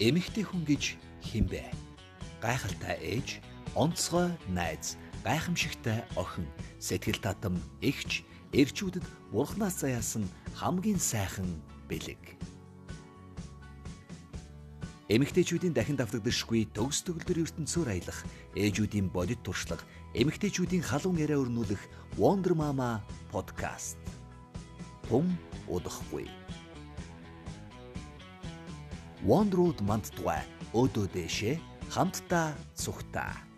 Эмэгтэй хүн гэж хинбэ? Гайхалтай ээж, онцгой найз, гайхамшигтай охин, сэтгэл татам эгч, эрчүүдэд бурхнаас заяасан хамгийн сайхан бэлэг. Эмэгтэйчүүдийн дахин давтагдашгүй төгс төгөлдөр ертөнцөөр аялах, ээжүүдийн бодит туршлага, эмэгтэйчүүдийн халуун яриа өрнүүлэх Wonder Mama podcast. Тум удахгүй. Wonder Wood мандтугай өөдөө дэшээ хамтдаа цухтаа